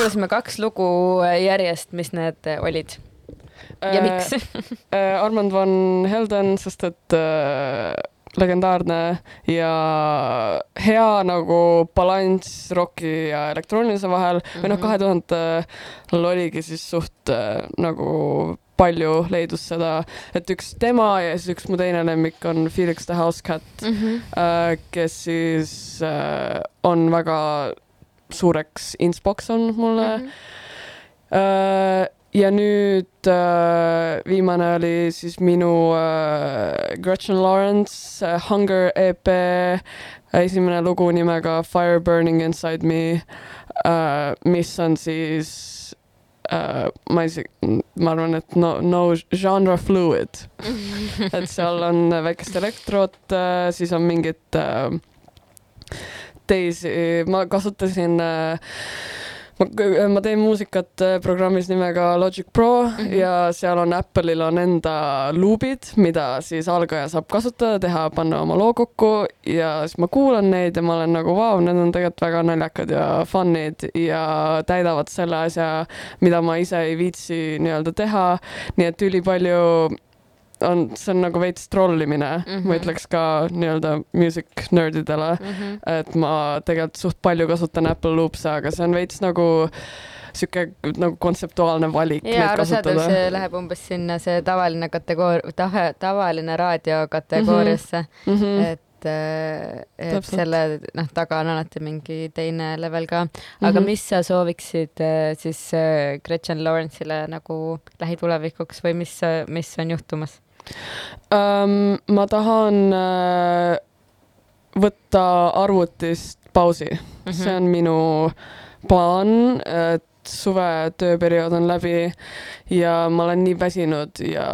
kuulasime kaks lugu järjest, mis need olid ja miks? äh, Armand van Helden, sest et äh, legendaarne ja hea nagu balanss roki ja elektroonilise vahel või noh, Mhm. kahe tuhandel oligi siis suht äh, nagu palju leidus seda, et üks tema ja siis üks mu teine lemmik on Felix the House Cat, äh, kes siis äh, on väga suureks inspoks olnud mulle Mhm. Äh, ja nüüd äh, viimane oli siis minu äh, Gretchen Lawrence Hunger EP esimene lugu nimega Fire Burning Inside Me mis on siis äh, ma isegi, ma arvan, et no, no genre fluid, et seal on väikest elektrot äh,, siis on mingit äh, teisi, ma kasutasin äh, ma, ma teen muusikat programmis nimega Logic Pro mm. -hmm. ja seal on Apple'il on enda luubid, mida siis algaja saab kasutada, teha, panna oma loo kokku ja siis ma kuulan neid ja ma olen nagu vau, need on tegelikult väga naljakad ja fun'id ja täidavad selle asja, mida ma ise ei viitsi nii-öelda teha. nii et ülipalju on, see on nagu veits trollimine mm, -hmm. ma ütleks ka nii-öelda music nerdidele et ma tegelikult suht palju kasutan Apple Loops'e, aga see on veits nagu sihuke nagu kontseptuaalne valik ja arusaadav, see läheb umbes sinna see tavaline kategooria, tahe, tavaline raadio kategooriasse mm. -hmm. et, et Täpselt. selle noh, taga on alati mingi teine level ka. aga Mhm. mis sa sooviksid eh, siis eh, Gretchen Lawrence'ile nagu lähitulevikuks või mis, mis on juhtumas? um,. ma tahan uh, võtta arvutist pausi mm. -hmm. see on minu plaan, et suve tööperiood on läbi ja ma olen nii väsinud ja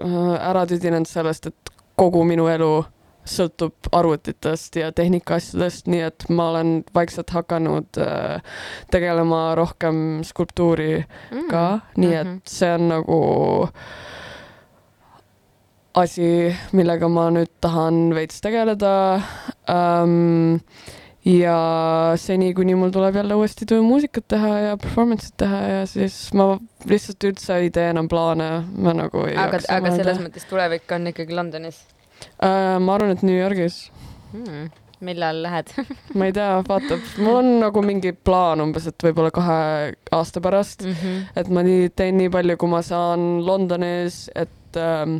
äh, ära tüdinenud sellest, et kogu minu elu sõltub arvutitest ja tehnikaasjadest, nii et ma olen vaikselt hakanud äh, tegelema rohkem skulptuuri ka mm, nii et Mhm. see on nagu asi, millega ma nüüd tahan veits tegeleda um,. ja seni, kuni mul tuleb jälle uuesti tuju muusikat teha ja performance'it teha ja siis ma lihtsalt üldse ei tee enam plaane, ma nagu ei aga, aga selles mõttes tulevik on ikkagi Londonis uh,. ma arvan, et New Yorgis, hmm.. millal lähed? ma ei tea, vaatab, mul on nagu mingi plaan umbes, et võib-olla kahe aasta pärast, Mhm. et ma nii teen nii palju, kui ma saan Londonis, et ähm,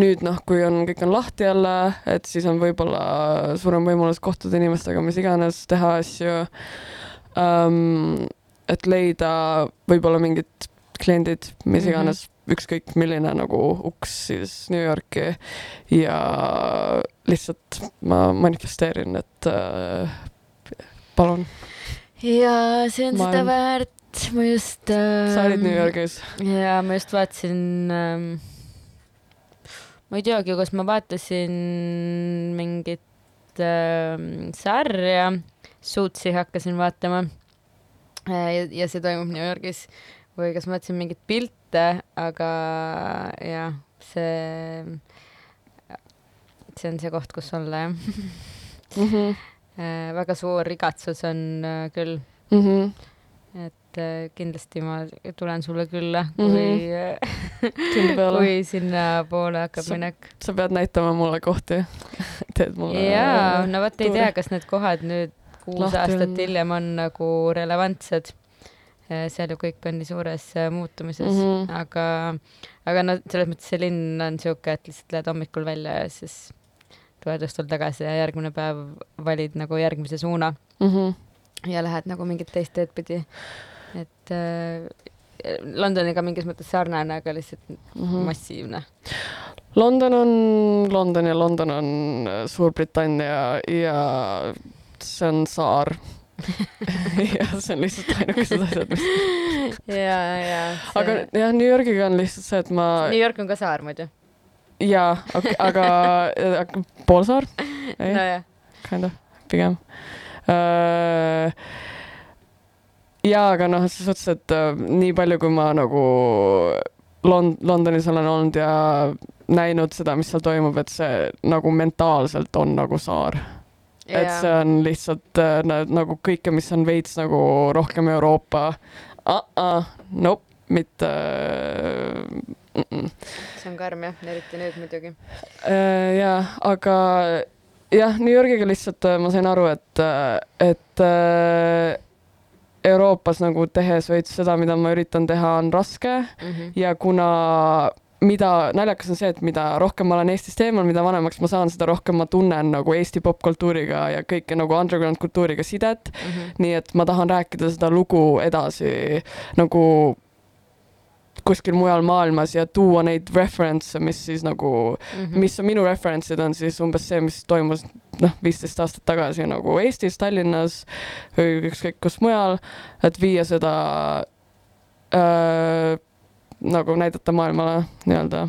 nüüd noh, kui on, kõik on lahti jälle, et siis on võib-olla suurem võimalus kohtuda inimestega, mis iganes, teha asju ähm,. et leida võib-olla mingid kliendid, mis Mhm. iganes mm, -hmm. ükskõik milline nagu uks siis New Yorki ja lihtsalt ma manifesteerin, et äh, palun, ja see on Ma seda väärt, ma just äh, sa olid New Yorgis ja ma just vaatasin ähm,, ma ei teagi, kas ma vaatasin mingit ähm, sarja, Suitsi hakkasin vaatama äh, ja, ja see toimub New Yorgis või kas ma vaatasin mingeid pilte, aga jah, see, see on see koht, kus olla jah mm. -hmm. äh,. väga suur igatsus on äh, küll Mm -hmm. et äh, kindlasti ma tulen sulle külla, kui mm, peale. kui sinnapoole hakkab Sa- minek. sa pead näitama mulle kohti. teed mulle. jaa, no vot ei tea, kas need kohad nüüd kuus Lahti aastat hiljem on nagu relevantsed. seal ju kõik on nii suures äh, muutumises mm. -hmm. aga, aga no selles mõttes see linn on sihuke, et lihtsalt lähed hommikul välja ja siis tuled õhtul tagasi ja järgmine päev valid nagu järgmise suuna mm. -hmm. ja lähed nagu mingit teist teed pidi. Et äh, Londoniga mingis mõttes sarnane, aga lihtsalt Mm -hmm. massiivne. London on London ja London on äh, Suurbritannia ja see on saar. ja see on lihtsalt ainukesed asjad, mis. ja, ja. aga jah, New Yorgiga on lihtsalt see, et ma New York on ka saar muidu. jaa, aga aga poolsaar, nojah, kind of, pigem uh,. jaa, aga noh, selles suhtes, et uh, nii palju, kui ma nagu Lond-, Londonis olen olnud ja näinud seda, mis seal toimub, et see nagu mentaalselt on nagu saar. et see on lihtsalt äh, na- nagu kõike, mis on veits nagu rohkem Euroopa uh. -uh, nope, mitte uh,. Mm -mm. see on karm jah, eriti nüüd muidugi. Äh, jaa, aga jah, New Yorgiga lihtsalt äh, ma sain aru, et, et äh, Euroopas nagu tehes veits seda, mida ma üritan teha, on raske. Ja kuna mida naljakas on see, et mida rohkem ma olen Eestist eemal, mida vanemaks ma saan, seda rohkem ma tunnen nagu Eesti popkultuuriga ja kõike nagu underground kultuuriga sidet. nii et ma tahan rääkida seda lugu edasi nagu kuskil mujal maailmas ja tuua neid reference'e, mis siis nagu Mhm. mis on minu reference'id on siis umbes see, mis toimus noh, viisteist aastat tagasi nagu Eestis, Tallinnas või ükskõik kus mujal, et viia seda äh, nagu näidata maailmale nii-öelda.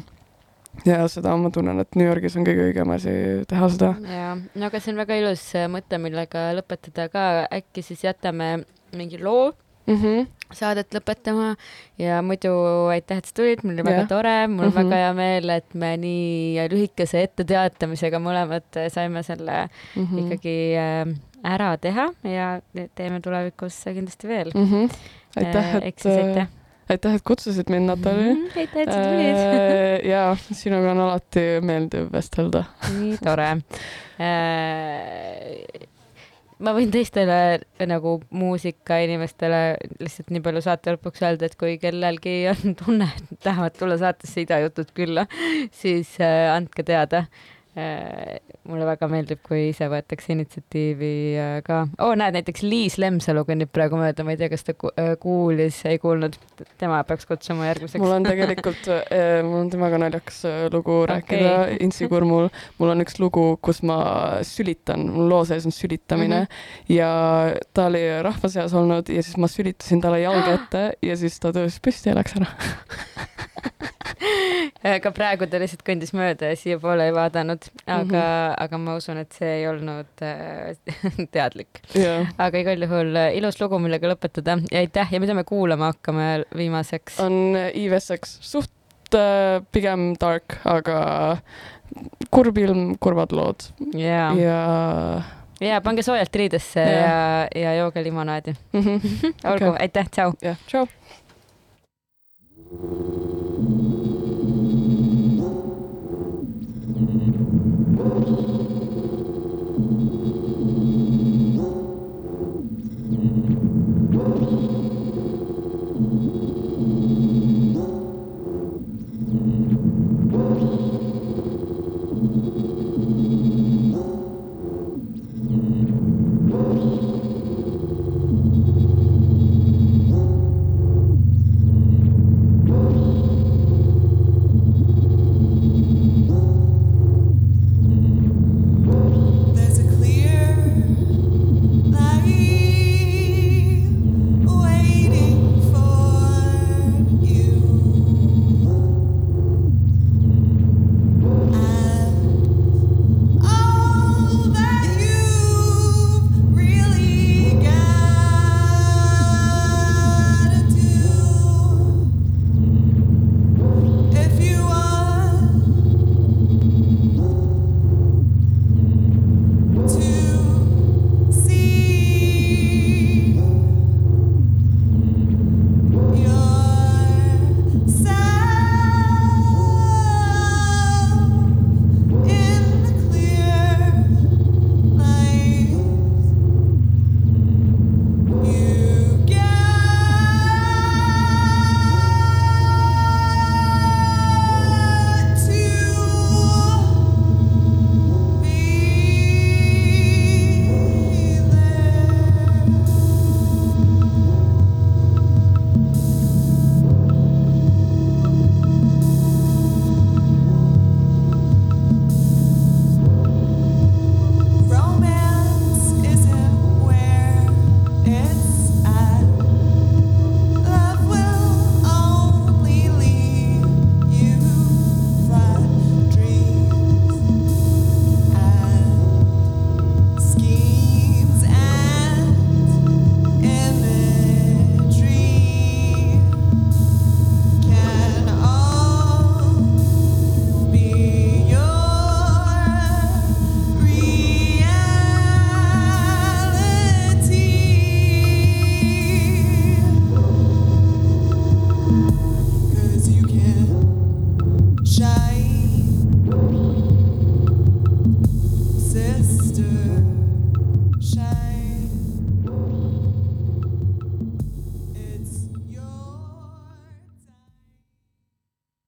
ja seda ma tunnen, et New Yorgis on kõige õigem asi teha seda. ja, no aga see on väga ilus mõte, millega lõpetada ka, äkki siis jätame mingi loo Mm -hmm. saadet lõpetama ja muidu aitäh, et sa tulid, mul oli väga tore, mul on Mhm. väga hea meel, et me nii lühikese etteteatamisega mõlemad äh, saime selle Mm -hmm. ikkagi äh, ära teha ja teeme tulevikus kindlasti veel. mm. -hmm. aitäh, ehk et aitäh. aitäh, et kutsusid mind, Natali. aitäh, et sa tulid. Äh, ja sinuga on alati meeldiv vestelda. nii tore. Ma võin teistele nagu muusikainimestele lihtsalt nii palju saate lõpuks öelda, et kui kellelgi on tunne, et tahavad tulla saatesse Idajutud külla, siis äh, andke teada äh,. Mulle väga meeldib, kui ise võetakse initsiatiivi äh, ka. oo, näed, näiteks Liis Lemsalu kõnnib praegu mööda, ma ei tea, kas ta äh, kuulis, ei kuulnud. tema peaks kutsuma järgmiseks. mul on tegelikult, mul on temaga naljakas äh, lugu Okei. rääkida Intsi Kurmul. mul on üks lugu, kus ma sülitan, mul loo sees on sülitamine mm. -hmm. ja ta oli rahva seas olnud ja siis ma sülitasin talle jalga ette ja siis ta tõusis püsti ja läks ära. ka praegu ta lihtsalt kõndis mööda ja siiapoole ei vaadanud, aga mm, -hmm. aga ma usun, et see ei olnud äh, teadlik. jah, aga igal juhul äh, ilus lugu, millega lõpetada ja aitäh ja mida me kuulama hakkame viimaseks? on Iveseks suht äh, pigem dark, aga kurb ilm, kurvad lood ja, ja ja pange soojalt riidesse ja, ja, ja jooge limonaadi. mm -hmm. olgu, aitäh, tšau. jah, tšau. Mm-hmm.